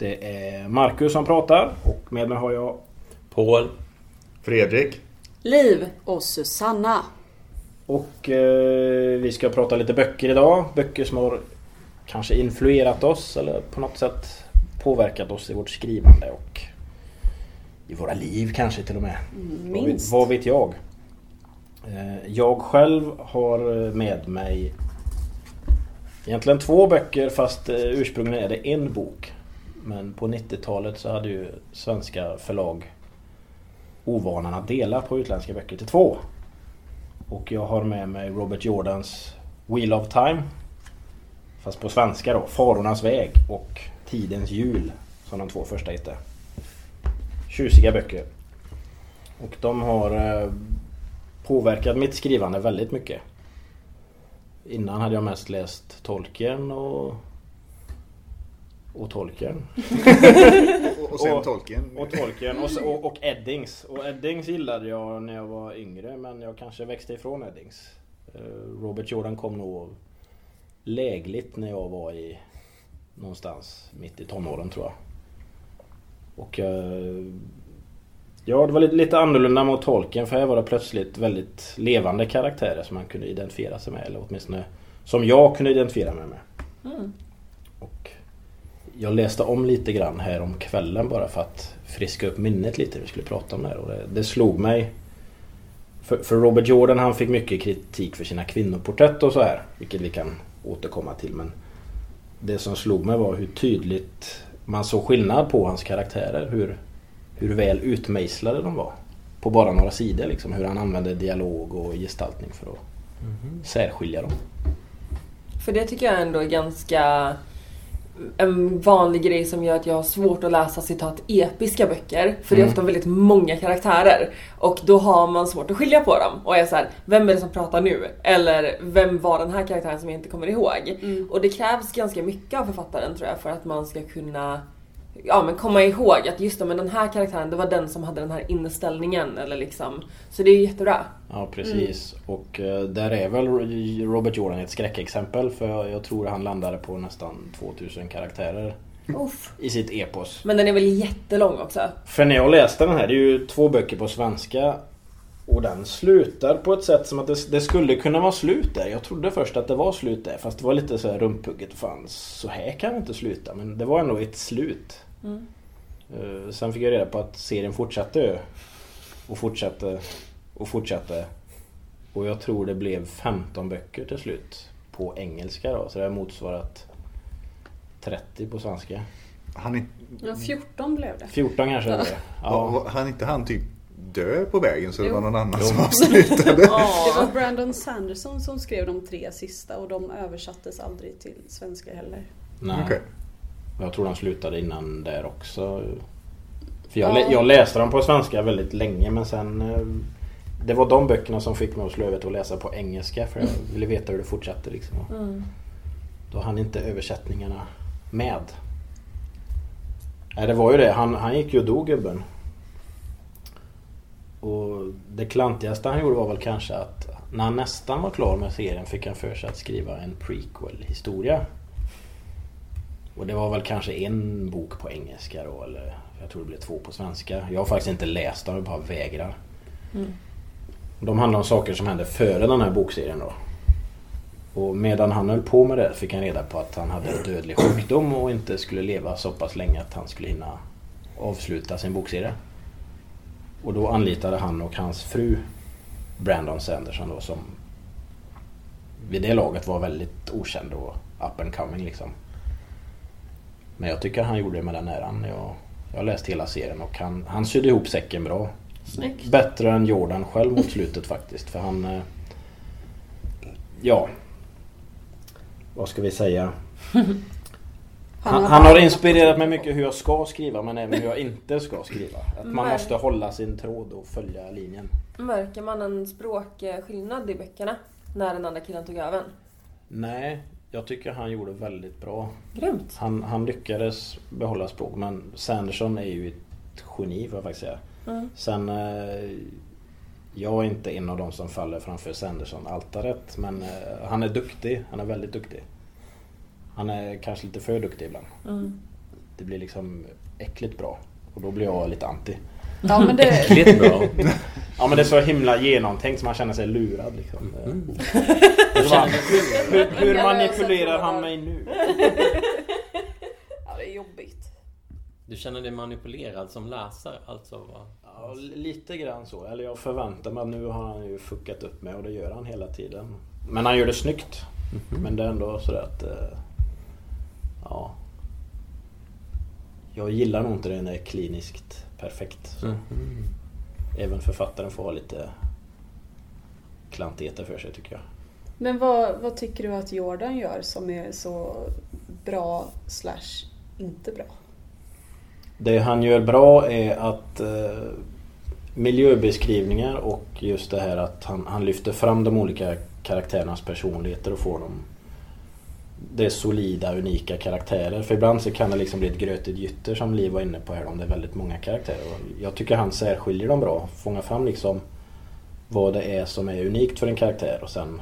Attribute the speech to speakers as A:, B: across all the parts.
A: Det är Marcus som pratar och med mig har jag
B: Paul.
C: Fredrik.
D: Liv och Susanna.
A: och eh, vi ska prata lite böcker idag. Böcker som har kanske influerat oss eller på något sätt påverkat oss i vårt skrivande och i våra liv kanske till och med. Vad vet,
D: Minst.
A: vad vet jag? Eh, Jag själv har med mig egentligen två böcker fast eh, ursprungligen är det en bok. Men på 90-talet så hade ju svenska förlag ovanan att dela på utländska böcker till två. Och jag har med mig Robert Jordans Wheel of Time. Fast på svenska då. Farornas väg och Tidens hjul. Som de två första hette. Tjusiga böcker. Och de har eh, påverkat mitt skrivande väldigt mycket. Innan hade jag mest läst Tolkien och... Och Tolkien.
C: Och, och sen
A: Och-
C: Tolkien.
A: Och Tolkien och, och, och Eddings. Och Eddings gillade jag när jag var yngre men jag kanske växte ifrån Eddings. Eh, Robert Jordan kom nog lägligt när jag var i någonstans mitt i tonåren tror jag. Och eh, Ja, det var lite, lite annorlunda mot Tolkien för här var det plötsligt väldigt levande karaktärer som man kunde identifiera sig med. Eller åtminstone som jag kunde identifiera mig med.
D: Mm.
A: Och jag läste om lite grann här om kvällen bara för att friska upp minnet lite. Vi skulle prata om det här och det, det slog mig. För, för Robert Jordan han fick mycket kritik för sina kvinnoporträtt och så här. Vilket vi kan återkomma till. Men det som slog mig var hur tydligt man såg skillnad på hans karaktärer. Hur, hur väl utmejslade de var. På bara några sidor liksom. Hur han använde dialog och gestaltning för att särskilja dem.
D: För det tycker jag ändå är ganska en vanlig grej som gör att jag har svårt att läsa citat episka böcker. För det är
A: Mm.
D: ofta väldigt många karaktärer. Och då har man svårt att skilja på dem. Och är så här, vem är det som pratar nu? Eller vem var den här karaktären som jag inte kommer ihåg? Och det krävs ganska mycket av författaren tror jag för att man ska kunna ja, men komma ihåg att just det, men den här karaktären det var den som hade den här inställningen. Eller liksom. Så det är jättebra.
A: Ja precis. Och eh, där är väl Robert Jordan ett skräckexempel för jag, jag tror han landade på nästan 2000 karaktärer
D: Uff.
A: i sitt epos.
D: Men den är väl jättelång också?
A: För när jag läste den här, det är ju två böcker på svenska och den slutar på ett sätt som att det, det skulle kunna vara slut där. Jag trodde först att det var slut där fast det var lite så här rumphugget. Fan, så här kan det inte sluta. Men det var ändå ett slut.
D: Mm.
A: Eh, Sen fick jag reda på att serien fortsatte och fortsatte och fortsatte. Och jag tror det blev 15 böcker till slut. På engelska då. Så det har motsvarat 30 på svenska.
C: Han, är-
E: Ja, 14 blev det.
A: 14 kanske det.
C: ja. Han inte han typ dö på vägen så det
E: Jo.
C: var någon annan
A: Jo.
C: som avslutade.
E: Det var Brandon Sanderson som skrev de tre sista och de översattes aldrig till svenska heller.
A: Nej.
C: Okej.
A: Jag tror de slutade innan där också. För jag, jag läste dem på svenska väldigt länge men sen eh, Det var de böckerna som fick mig att slå över till att läsa på engelska för jag ville veta hur det fortsatte liksom. Och
D: Mm.
A: Då hann inte översättningarna med. Nej det var ju det, han, han gick ju och dog gubben. Och det klantigaste han gjorde var väl kanske att när han nästan var klar med serien fick han för sig att skriva en prequel-historia. Och det var väl kanske en bok på engelska då eller jag tror det blev två på svenska. Jag har faktiskt inte läst dem, jag bara vägrar.
D: Mm.
A: De handlar om saker som hände före den här bokserien då. Och medan han höll på med det fick han reda på att han hade en dödlig sjukdom och inte skulle leva så pass länge att han skulle hinna avsluta sin bokserie. Och då anlitade han och hans fru Brandon Sanderson då som vid det laget var väldigt okänd och up and coming liksom. Men jag tycker han gjorde det med den äran. Jag, jag har läst hela serien och han, han sydde ihop säcken bra.
D: Snyggt.
A: Bättre än Jordan själv mot slutet faktiskt. För han... eh, Ja. Vad ska vi säga? Han, han har inspirerat mig mycket hur jag ska skriva men även hur jag inte ska skriva. Att man måste hålla sin tråd och följa linjen.
D: Märker man en språkskillnad i böckerna när den andra killen tog över?
A: Nej, jag tycker han gjorde väldigt bra.
D: Grymt!
A: Han, han lyckades behålla språk men Sanderson är ju ett geni får jag faktiskt säga.
D: Mm.
A: Sen eh, jag är inte en av de som faller framför Sanderson altaret men eh, han är duktig. Han är väldigt duktig. Han är kanske lite för duktig ibland.
D: Mm.
A: Det blir liksom äckligt bra. Och då blir jag lite anti.
E: Ja men det,
B: Äckligt bra.
A: Ja men det är så himla genomtänkt så man känner sig lurad liksom.
B: Mm.
A: Hur, hur manipulerar han mig nu?
E: ja, det är jobbigt.
B: Du känner dig manipulerad som läsare alltså? Va?
A: Ja, lite grann så. Eller jag förväntar mig att nu har han ju fuckat upp mig och det gör han hela tiden. Men han gör det snyggt. Men det är ändå sådär att... eh, Ja. Jag gillar nog inte det när det är kliniskt perfekt. Så.
B: Mhm.
A: Även författaren får ha lite klantigheter för sig tycker jag.
E: Men vad, vad tycker du att Jordan gör som är så bra slash inte bra?
A: Det han gör bra är att eh, miljöbeskrivningar och just det här att han, han lyfter fram de olika karaktärernas personligheter och får dem det är solida, unika karaktärer. För ibland så kan det liksom bli ett grötigt gytter som Liv var inne på här om det är väldigt många karaktärer. Och jag tycker han särskiljer dem bra. Fångar fram liksom vad det är som är unikt för en karaktär och sen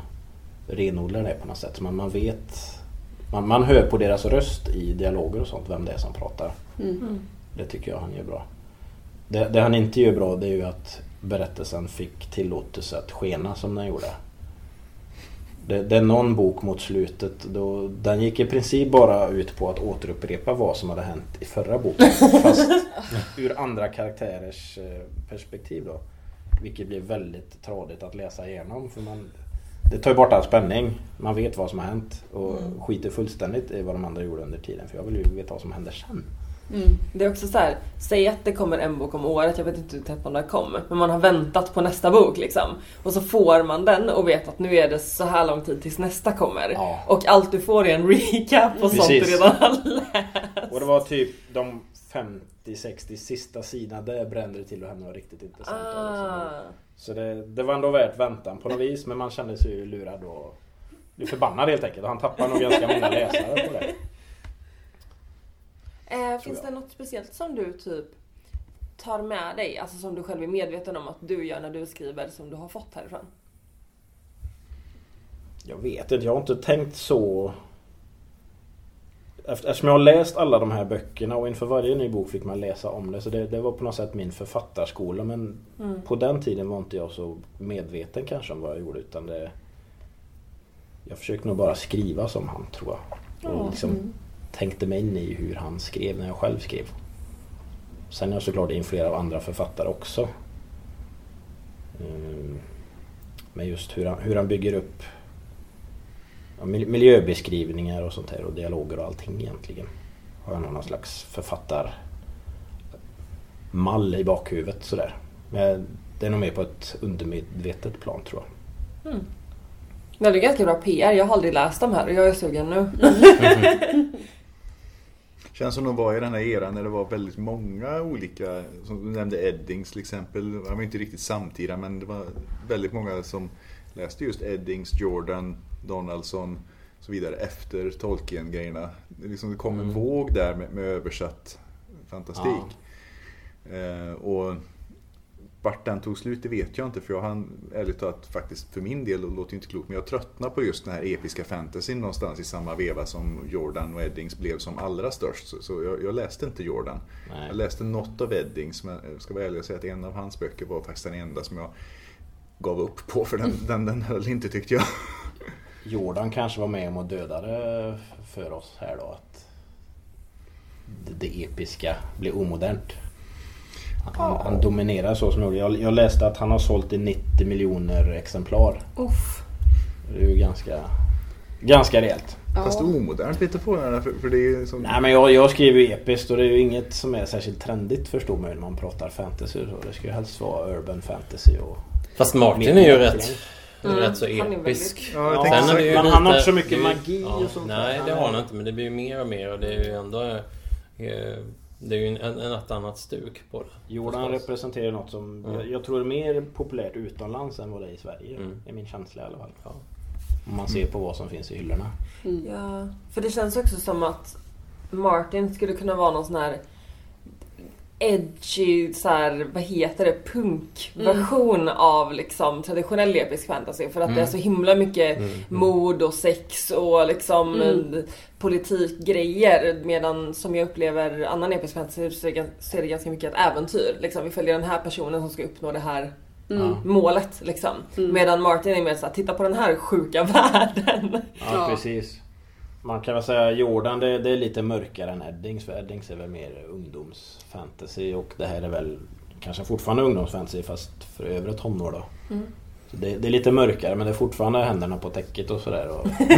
A: renodlar det på något sätt. Så man, man vet man, man hör på deras röst i dialoger och sånt vem det är som pratar.
E: Mm.
A: Det tycker jag han gör bra. Det, det han inte gör bra det är ju att berättelsen fick tillåtelse att skena som den gjorde. Det, det är någon bok mot slutet då den gick i princip bara ut på att återupprepa vad som hade hänt i förra boken. Fast ur andra karaktärers eh, perspektiv då. Vilket blir väldigt tradigt att läsa igenom. För man, det tar ju bort all spänning. Man vet vad som har hänt och skiter fullständigt i vad de andra gjorde under tiden. För jag vill ju veta vad som händer sen.
E: Mm.
D: Det är också så här, säg att det kommer en bok om året, jag vet inte hur tätt man där kom, men man har väntat på nästa bok liksom. Och så får man den och vet att nu är det så här lång tid tills nästa kommer.
A: Ja.
D: Och allt du får är en recap och sånt du redan har läst.
A: Och det var typ de 50-60 sista sidorna där brände det till och hände något riktigt intressant. Liksom.
D: Ah.
A: Så det, det var ändå värt väntan på något vis men man kände sig ju lurad och förbannad helt enkelt. Och han tappade nog ganska många läsare på det.
D: Eh, finns
A: jag.
D: det något speciellt som du typ tar med dig, alltså som du själv är medveten om att du gör när du skriver som du har fått härifrån?
A: Jag vet inte, jag har inte tänkt så Efter- Eftersom jag har läst alla de här böckerna och inför varje ny bok fick man läsa om det så det, det var på något sätt min författarskola men
D: Mm.
A: på den tiden var inte jag så medveten kanske om vad jag gjorde utan det Jag försökte nog bara skriva som han tror jag. Och liksom tänkte mig in i hur han skrev när jag själv skrev. Sen är jag såklart influerad av andra författare också. Mm. Men just hur han, hur han bygger upp miljöbeskrivningar och sånt här och dialoger och allting egentligen. Har jag någon slags författar mall i bakhuvudet sådär. Men det är nog mer på ett undermedvetet plan tror jag.
D: Ja, det är ganska bra PR. Jag har aldrig läst de här och jag är sugen nu.
C: Känns som de var i den här eran när det var väldigt många olika, som du nämnde Eddings till exempel. Han var inte riktigt samtida men det var väldigt många som läste just Eddings, Jordan, Donaldson och så vidare efter Tolkien-grejerna. Det, liksom, det kom en våg där med, med översatt fantastik. Eh, och vart den tog slut det vet jag inte för jag hann ärligt talat faktiskt för min del, och det låter inte klokt, men jag tröttnade på just den här episka fantasyn någonstans i samma veva som Jordan och Eddings blev som allra störst. Så, jag, jag läste inte Jordan.
A: Nej.
C: Jag läste något av Eddings men jag ska vara ärlig och säga att en av hans böcker var faktiskt den enda som jag gav upp på för den, den, den höll inte tyckte jag.
A: Jordan kanske var med om att döda det för oss här då. Att det episka blev omodernt. Han, han dominerar så som jag gjorde. Jag, jag läste att han har sålt i 90 miljoner exemplar.
D: Uff.
A: Det är ju ganska, ganska rejält.
C: Fast omodernt lite på den här, för, för det är ju som...
A: Nej men jag, jag skriver ju episkt och det är ju inget som är särskilt trendigt förstår man ju när man pratar fantasy. och Så det ska ju helst vara urban fantasy och...
B: Fast Martin är ju rätt är rätt så
D: Han
B: episk.
C: Jag
A: Ja,
B: Sen är det ju
A: men han har
B: lite-
A: inte så mycket
B: ju-
A: magi
B: ja,
A: och sånt.
B: Nej, det
A: Han
B: har han inte. Men det blir ju mer och mer och det är ju ändå... eh, Det är ju en, en, ett annat stuk på det.
A: Jordan
B: förstås.
A: representerar något som
B: Mm.
A: jag, jag tror är mer populärt utomlands än vad det är i Sverige.
B: Mm.
A: är min känsla i alla fall.
B: Ja.
A: Om man ser på vad som finns i hyllorna.
D: Ja, för det känns också som att Martin skulle kunna vara någon sån här edgy, så här, vad heter det, punkversion av liksom traditionell episk fantasy. För att det är så himla mycket mord och sex och liksom
E: Mm.
D: politikgrejer. Medan som jag upplever annan episk fantasy så är det, ganska mycket ett äventyr. Liksom, vi följer den här personen som ska uppnå det här
E: Mm.
D: målet. Liksom. Medan Martin är mer såhär, titta på den här sjuka världen.
A: Ja,
E: Ja.
A: precis. Man kan väl säga Jordan det, det är lite mörkare än Eddings. För Eddings är väl mer ungdomsfantasy och det här är väl kanske fortfarande ungdomsfantasy fast för övre tonår då. Så det, det är lite mörkare men det är fortfarande händerna på täcket och sådär. Och...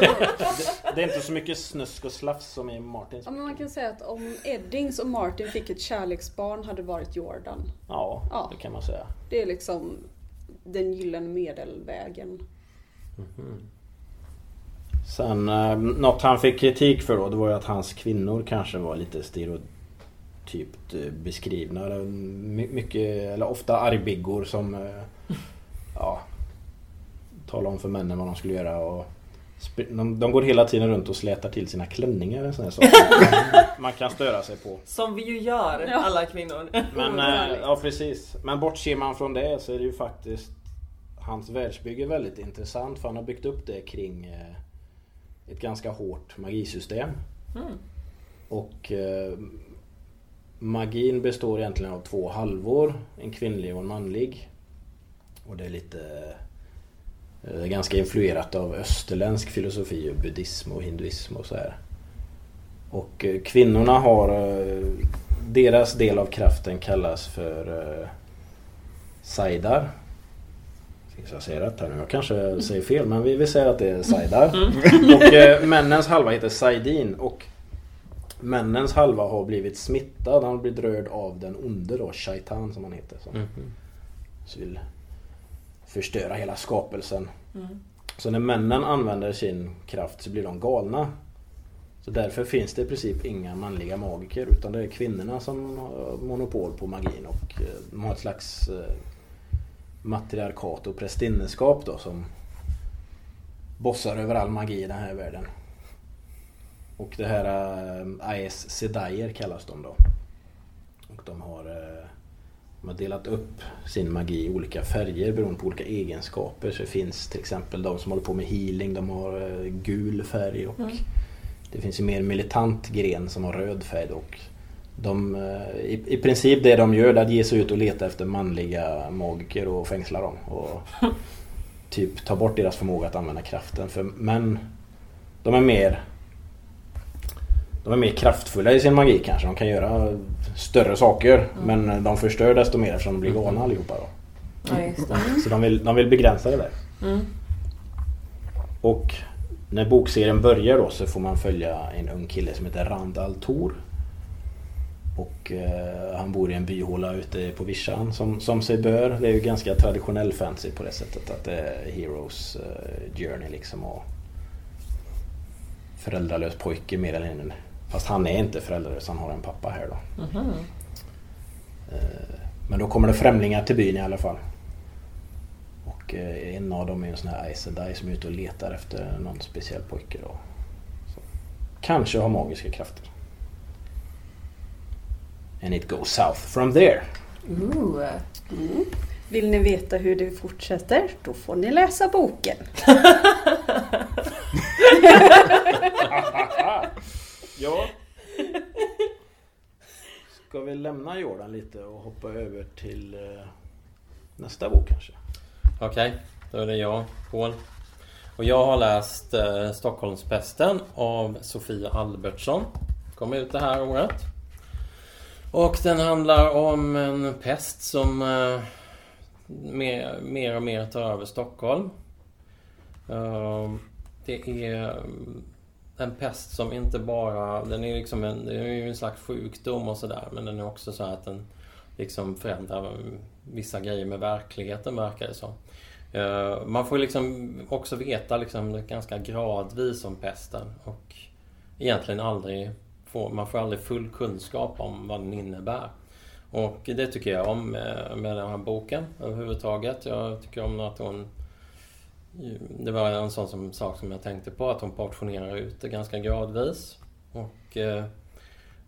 A: det, det är inte så mycket snusk och slafs som i Martins.
E: Ja, men man kan säga att om Eddings och Martin fick ett kärleksbarn hade det varit Jordan.
A: Ja,
E: Ja.
A: det kan man säga.
E: Det är liksom den gyllene medelvägen.
A: Sen eh, något han fick kritik för då det var ju att hans kvinnor kanske var lite stereotypt eh, beskrivna. My- Mycket, eller ofta argbiggor som eh, ja, talar om för männen vad de skulle göra. Och de, de går hela tiden runt och slätar till sina klänningar. Sån här sak. Man kan störa sig på.
D: Som vi ju gör,
E: Ja.
D: alla kvinnor.
A: Men, eh, ja precis. Men bortser man från det så är det ju faktiskt Hans världsbygge väldigt intressant för han har byggt upp det kring eh, ett ganska hårt magisystem. Och eh, magin består egentligen av två halvor. En kvinnlig och en manlig. Och det är lite eh, ganska influerat av österländsk filosofi och buddhism och hinduism och så här. Och eh, kvinnorna har eh, deras del av kraften kallas för eh, Saidar. Jag säger rätt här nu. Jag kanske säger fel men vi, vi säger att det är Saidar. Och eh, männens halva heter Saidin. Och männens halva har blivit smittad. Han har blivit rörd av den onde då, Shaitan som han heter. Som
B: Mhm.
A: så vill förstöra hela skapelsen. Så när männen använder sin kraft så blir de galna. Så därför finns det i princip inga manliga magiker utan det är kvinnorna som har monopol på magin och eh, de har ett slags eh, matriarkat och prästinneskap då som bossar över all magi i den här världen. Och det här äh, Aes Sedaier kallas de då. Och de har, eh, de har delat upp sin magi i olika färger beroende på olika egenskaper. Så det finns till exempel de som håller på med healing, de har eh, gul färg och det finns en mer militant gren som har röd färg och de, eh, i, I princip det de gör det är att ge sig ut och leta efter manliga magiker och fängsla dem. Och typ ta bort deras förmåga att använda kraften. För män, de är mer de är mer kraftfulla i sin magi kanske. De kan göra större saker. Men de förstör desto mer eftersom de blir galna allihopa. Då.
D: Ja.
A: Så de vill, de vill begränsa det där.
D: Mm.
A: Och när bokserien börjar då så får man följa en ung kille som heter Rand Altor. Och eh, han bor i en byhåla ute på vischan som, som sig bör. Det är ju ganska traditionell fantasy på det sättet att det är Heroes eh, Journey liksom. Och föräldralös pojke mer eller mindre. Fast han är inte föräldralös, han har en pappa här då.
D: Mhm.
A: Eh, Men då kommer det främlingar till byn i alla fall. Och eh, en av dem är en sån här Aes Sedai som är ute och letar efter någon speciell pojke då. Så. Kanske har magiska krafter. And it goes south from there.
D: Ooh.
E: Vill ni veta hur det fortsätter? Då får ni läsa boken.
A: Ja. Ska vi lämna Jordan lite och hoppa över till eh, nästa bok kanske?
B: Okej, då är det jag, Paul. Och jag har läst eh, Stockholmspesten av Sofia Albertsson. Kom ut det här året. Och den handlar om en pest som eh, mer, mer och mer tar över Stockholm. Uh, det är mm, en pest som inte bara... Den är liksom en, det är ju en slags sjukdom och sådär men den är också så att den liksom förändrar mm, vissa grejer med verkligheten verkar det som. Eh, man får liksom också veta liksom ganska gradvis om pesten och egentligen aldrig får, man får aldrig full kunskap om vad den innebär. Och det tycker jag om eh, med, den här boken överhuvudtaget. Jag tycker om att hon det var en sån som, sak som jag tänkte på, att hon portionerar ut det ganska gradvis. Och eh,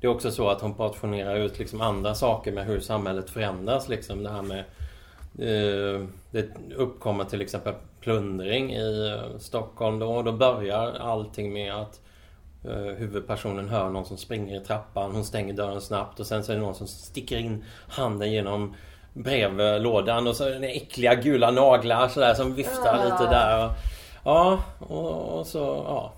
B: Det är också så att hon portionerar ut liksom andra saker med hur samhället förändras. Liksom det här med eh, Det uppkommer till exempel plundring i eh, Stockholm då. Och då börjar allting med att huvudpersonen hör någon som springer i trappan. Hon stänger dörren snabbt och sen så är det någon som sticker in handen genom brevlådan och så är det äckliga gula naglar sådär som viftar
E: Ah.
B: lite där. Och, ja, och, och så ja.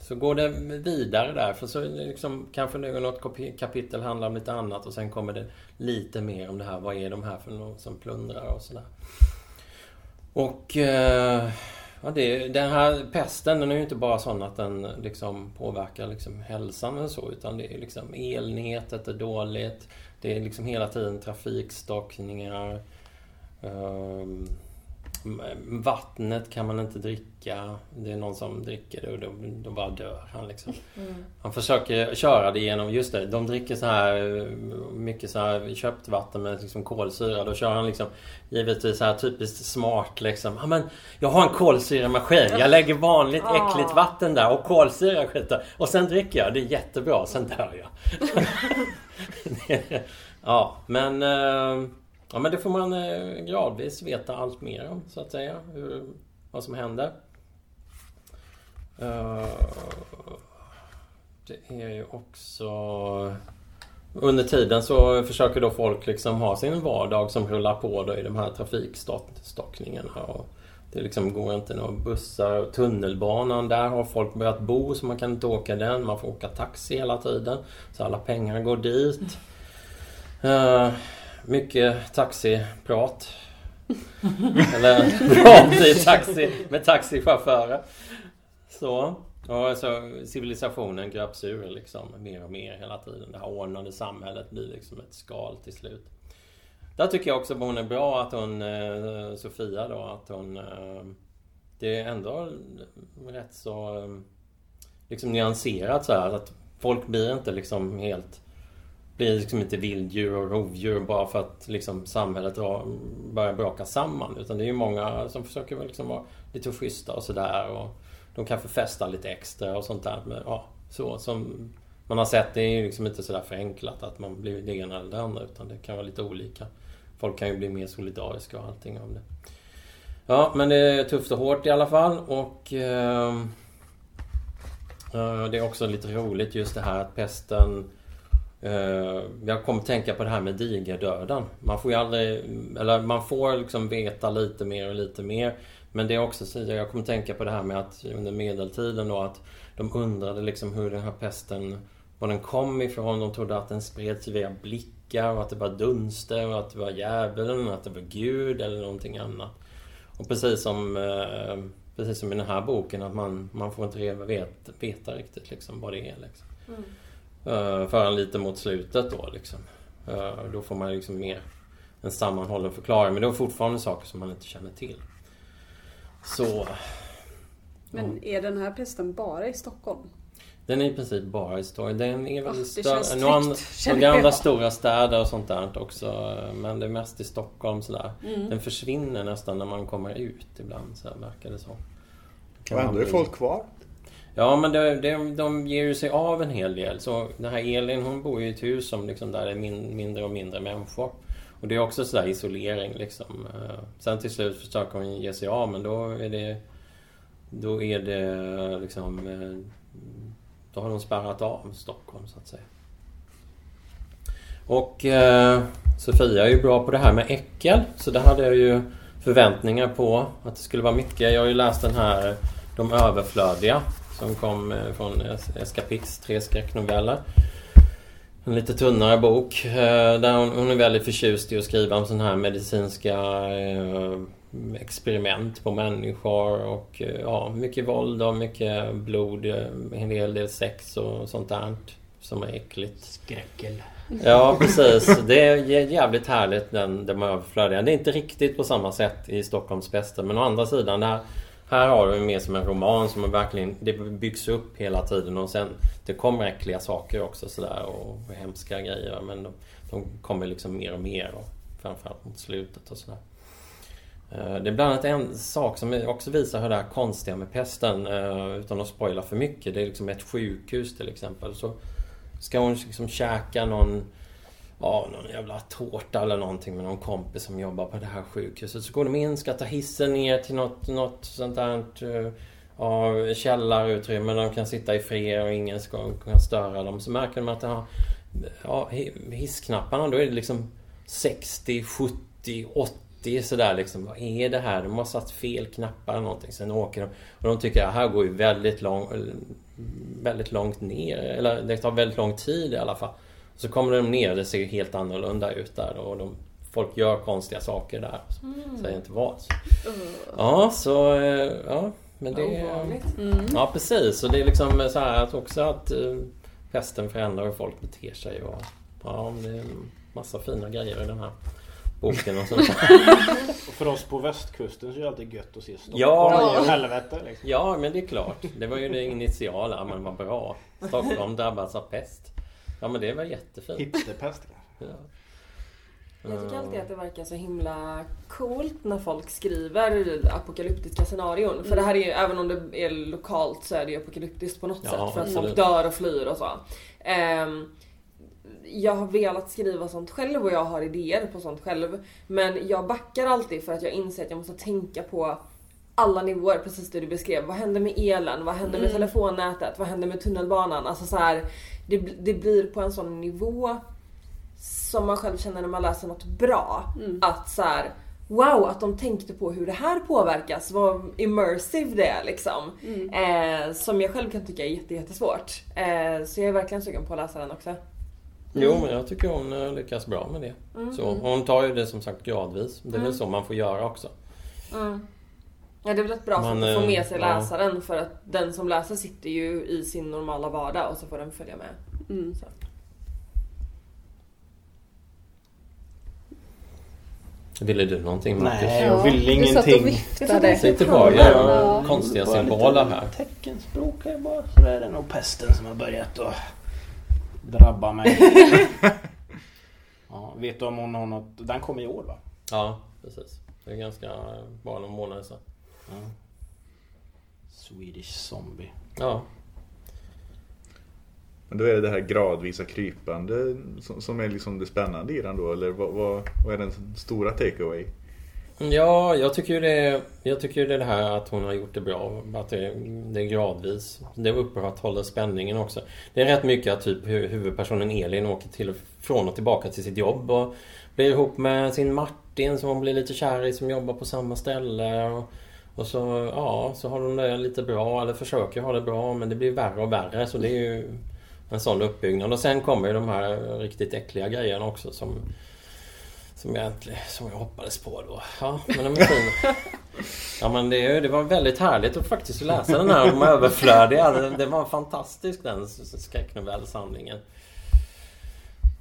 B: Så går det vidare där för så liksom kanske något kapi- kapitel handlar om lite annat och sen kommer det lite mer om det här. Vad är de här för någon som plundrar och sådär. Och eh, ja, det, den här pesten den är ju inte bara sån att den liksom påverkar liksom hälsan eller så utan det är liksom elnätet är dåligt. Det är liksom hela tiden trafikstockningar. Um, vattnet kan man inte dricka. Det är någon som dricker det och då, då bara dör han liksom. Han försöker köra det genom, just det, de dricker så här mycket så här köpt vatten med liksom kolsyra. Då kör han liksom givetvis så här typiskt smart liksom. Ja men jag har en kolsyramaskin. Jag lägger vanligt äckligt vatten där och kolsyra skiter. Och sen dricker jag. Det är jättebra. Sen dör jag. ja men eh, Ja men det får man eh, gradvis veta allt mer om så att säga. Hur, vad som händer. Eh, det är ju också... Under tiden så försöker då folk liksom ha sin vardag som rullar på då i de här trafikstockningarna. Och det liksom går inte några bussar. Tunnelbanan, där har folk börjat bo så man kan inte åka den. Man får åka taxi hela tiden. Så alla pengar går dit. Eh, mycket taxiprat. Eller prat i taxi med taxichaufförer. Så. Och så alltså, civilisationen gröps ur liksom mer och mer hela tiden. Det här ordnade samhället blir liksom ett skal till slut. Där tycker jag också att hon är bra att hon, eh, Sofia då, att hon... eh, Det är ändå rätt så eh, liksom nyanserat så här. Att folk blir inte liksom helt... Blir liksom inte vilddjur och rovdjur bara för att liksom samhället börjar braka samman. Utan det är ju många som försöker liksom vara lite schyssta och sådär. Och de kanske festar lite extra och sånt där. Men, ja, så som man har sett, det är ju liksom inte sådär förenklat att man blir det ena eller det andra. Utan det kan vara lite olika. Folk kan ju bli mer solidariska och allting av det. Ja, men det är tufft och hårt i alla fall. Och... Ehm, eh, det är också lite roligt just det här att pesten... Eh, jag kommer tänka på det här med digerdöden. Man får ju aldrig... Eller man får liksom veta lite mer och lite mer. Men det är också så jag kommer tänka på det här med att under medeltiden då att de undrade liksom hur den här pesten, var den kom ifrån. De trodde att den spreds via blickar och att det var dunster och att det var djävulen och att det var Gud eller någonting annat. Och precis som, eh, precis som i den här boken att man, man får inte veta, veta riktigt liksom vad det är. Liksom. Mm förrän lite mot slutet då liksom. Eh, då får man liksom mer en sammanhållen förklaring. Men det är fortfarande saker som man inte känner till. Så
E: Men är den här pesten bara i Stockholm?
B: den är i princip bara i Stockholm. Den är
E: Ah,
B: väl
E: det
B: större.
E: känns
B: Några andra
E: jag.
B: stora städer och sånt där också. Men det är mest i Stockholm sådär.
E: Mm.
B: Den försvinner nästan när man kommer ut ibland så verkar det så. Kan
C: Och ändå är folk kvar.
B: Ja men det, det, de ger ju sig av en hel del. Så den här Elin hon bor ju i ett hus som liksom där det är min, mindre och mindre människor. Och det är också sådär isolering liksom. Eh, sen till slut försöker hon ge sig av men då är det... Då är det liksom... Eh, då har de spärrat av Stockholm så att säga. Och eh, Sofia är ju bra på det här med äckel. Så det hade jag ju förväntningar på att det skulle vara mycket. Jag har ju läst den här De överflödiga som kom eh, från Es- Escapix, tre skräcknoveller. En lite tunnare bok eh, där hon, hon är väldigt förtjust i att skriva om sådana här medicinska eh, experiment på människor och ja, mycket våld och mycket blod, en hel del sex och sånt där. som är äckligt.
A: Skräckel.
B: Ja precis. Det är jä- jävligt härligt den, de överflödiga. Det är inte riktigt på samma sätt i Stockholms bästa men å andra sidan där, här här har du mer som en roman som verkligen Det byggs upp hela tiden och sen Det kommer äckliga saker också sådär och, och hemska grejer men de, de kommer liksom mer och mer och framförallt mot slutet och sådär. Eh, det är bland annat en sak som också visar hur det här konstiga med pesten eh, utan att spoila för mycket. Det är liksom ett sjukhus till exempel. Så ska hon liksom käka någon Ja, någon jävla tårta eller någonting med någon kompis som jobbar på det här sjukhuset. Så går de in, ska ta hissen ner till något, något sånt där eh, ja, källarutrymme där de kan sitta i fred och ingen ska kunna störa dem. Så märker de att det har, ja, hissknapparna, då är det liksom 60, 70, 80 sådär liksom. Vad är det här? De har satt fel knappar eller någonting. Sen åker de och de tycker att det här går ju väldigt, lång, väldigt långt ner. Eller det tar väldigt lång tid i alla fall. Så kommer de ner och det ser helt annorlunda ut där och de, folk gör konstiga saker där. Säger inte vad. Ja, så... eh, Ja, men det...
D: Ovanligt.
B: Ja, precis. Och det är liksom så här att också att eh, pesten förändrar hur folk beter sig och... Ja, det är en massa fina grejer i den här boken och sånt.
A: Och för oss på västkusten så är det alltid gött att se Stockholm.
B: Ja.
A: Helvete liksom.
B: Ja, men det är klart. Det var ju det initiala, men vad bra. Stockholm drabbas av pest. Ja, men det är väl jättefint.
A: Hipsterpest kanske.
B: Ja.
D: Jag tycker alltid att det verkar så himla coolt när folk skriver apokalyptiska scenarion. För det här är ju, även om det är lokalt så är det ju apokalyptiskt på något
B: Ja,
D: sätt. För att folk dör och flyr och så. Ehm, jag har velat skriva sånt själv och jag har idéer på sånt själv. Men jag backar alltid för att jag inser att jag måste tänka på alla nivåer, precis det du beskrev. Vad händer med elen? Vad händer med telefonnätet? Vad händer med tunnelbanan? Alltså så här, det, det blir på en sån nivå som man själv känner när man läser något bra. Att så här, wow att de tänkte på hur det här påverkas, vad immersive det är liksom. Eh, som jag själv kan tycka är jätte, jättesvårt. Eh, så jag är verkligen sugen på att läsa den också.
B: Jo, men jag tycker hon eh, lyckas bra med det. Så, och hon tar ju det som sagt gradvis. Det är väl så man får göra också.
D: Ja det är väl ett bra
B: Man,
D: sätt att få
B: eh,
D: med sig
B: ja.
D: läsaren för att den som läser sitter ju i sin normala vardag och så får den följa med. Så.
B: Ville du någonting Marcus?
A: Nej, jag vill
E: Du satt och
A: ingenting.
E: viftade.
B: Sitter bara och
E: Ja.
B: gör konstiga symboler här.
A: Teckenspråk är bara. Så är det nog pesten som har börjat att drabba mig. ja, vet du om hon har något? Den kom i år va?
B: Ja, precis. Det är ganska bara några månader sedan.
A: Ja. Swedish Zombie.
B: Ja,
C: Men då är det det här gradvisa krypande som, som är liksom det spännande i den då? Eller vad, vad, vad är den stora takeaway?
B: Ja, jag tycker ju det, jag tycker det är det här att hon har gjort det bra. Att det, det är gradvis. Det upprätthåller spänningen också. Det är rätt mycket att typ hu- huvudpersonen Elin åker till och från och tillbaka till sitt jobb och blir ihop med sin Martin som hon blir lite kär i som jobbar på samma ställe. Och, och så, ja, så har de det lite bra, eller försöker ha det bra, men det blir värre och värre. Så det är ju en sån uppbyggnad. Och sen kommer ju de här riktigt äckliga grejerna också som som jag, äntligen, som jag hoppades på då. Ja, men de är fina. Ja men det, det var väldigt härligt att faktiskt läsa den här om överflödiga. Det, det var fantastisk den skräcknovellsamlingen.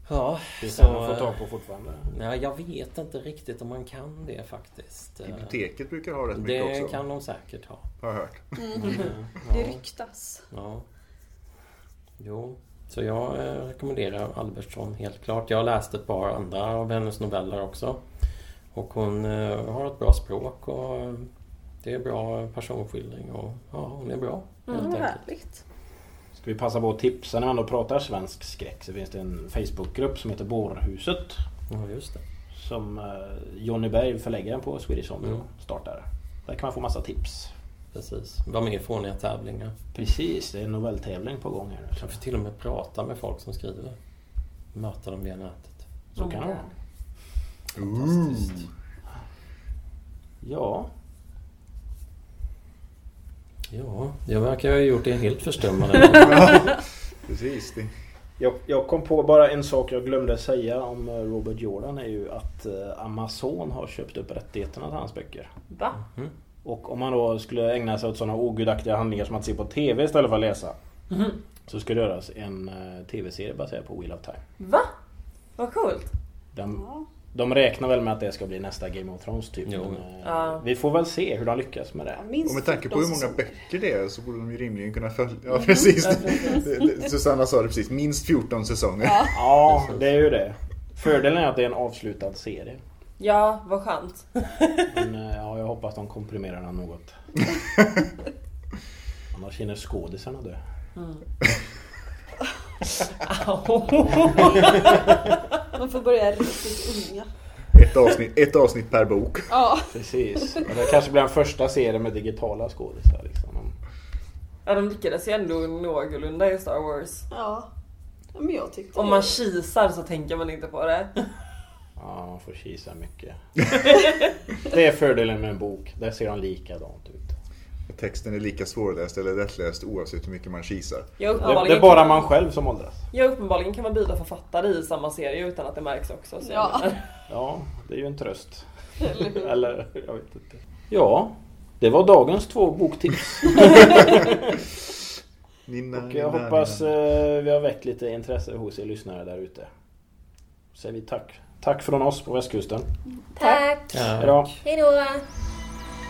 B: Ja,
A: Finns
B: så...
A: den att få tag på fortfarande?
B: Nej, jag vet inte riktigt om man kan det faktiskt.
C: Biblioteket brukar ha rätt mycket
B: Det
C: också.
B: kan de säkert ha.
C: Har jag hört.
E: Det
B: Ja.
E: ryktas.
B: Ja. Jo. Så jag eh, rekommenderar Albertsson helt klart. Jag har läst ett par andra av hennes noveller också. Och hon eh, har ett bra språk och det är bra personskildring och ja, hon är bra. Helt
E: Mm,
B: enkelt.
E: härligt.
A: Ska vi passa på att tipsa när man ändå pratar svensk skräck så finns det en Facebookgrupp som heter Bårhuset.
B: Ja, just det.
A: Som eh, Johnny Berg, förläggaren på Swedish Zombie,
B: Mm.
A: startar. Där kan man få massa tips.
B: Precis. Var med i fåniga tävlingar.
A: Precis, det är en novelltävling på gång här nu.
B: Kanske till och med prata med folk som skriver. Möta dem via nätet.
A: Så kan det vara.
B: Fantastiskt.
A: Ja,
B: Ja, jag verkar ha gjort det helt förstummade.
C: Precis. Det.
A: Jag, jag kom på bara en sak jag glömde säga om eh, Robert Jordan är ju att eh, Amazon har köpt upp rättigheterna till hans böcker.
D: Va?
A: Och om man då skulle ägna sig åt sådana ogudaktiga handlingar som att se på TV istället för att läsa. Så ska det göras en eh, tv-serie baserad på Wheel of Time.
D: Va? Vad coolt.
A: De,
E: Ja.
A: De räknar väl med att det ska bli nästa Game of Thrones typ.
B: Jo.
A: Men, eh,
D: Ja.
A: Vi får väl se hur de lyckas med det.
E: Minst
C: Och med tanke på
E: 14
C: hur många böcker det är så borde de ju rimligen kunna följa... Ja precis.
D: Ja,
C: Susanna sa det precis, minst 14 säsonger.
E: Ja.
A: Ja, det är ju det. Fördelen är att det är en avslutad serie.
D: Ja, vad skönt.
A: Men eh, ja, jag hoppas de komprimerar den något. Annars hinner skådisarna dö.
E: De får börja riktigt unga.
C: Ett avsnitt, ett avsnitt per bok.
E: Ja.
A: Precis. Men det kanske blir en första serie med digitala skådisar. Liksom.
D: Ja, de lyckades ju ändå någorlunda i Star Wars.
E: Ja. Ja, Men jag tyckte
D: Om man kisar så tänker man inte på det.
A: Ja, man får kisa mycket. Det är fördelen med en bok. Där ser de likadant ut.
C: Texten är lika svårläst eller lättläst oavsett hur mycket man kisar.
A: Det,
D: uppenbarligen,
A: det är bara man själv som åldras.
D: Ja, uppenbarligen kan man byta författare i samma serie utan att det märks också. Så
E: Ja.
A: Ja, det är ju en tröst. Eller jag vet inte. Ja, det var dagens två boktips.
C: Nina,
A: Och jag
C: nina,
A: hoppas
C: nina.
A: eh, vi har väckt lite intresse hos er lyssnare där ute. Säger vi tack. Tack från oss på västkusten.
F: Tack!
A: Hejdå.
F: Hejdå!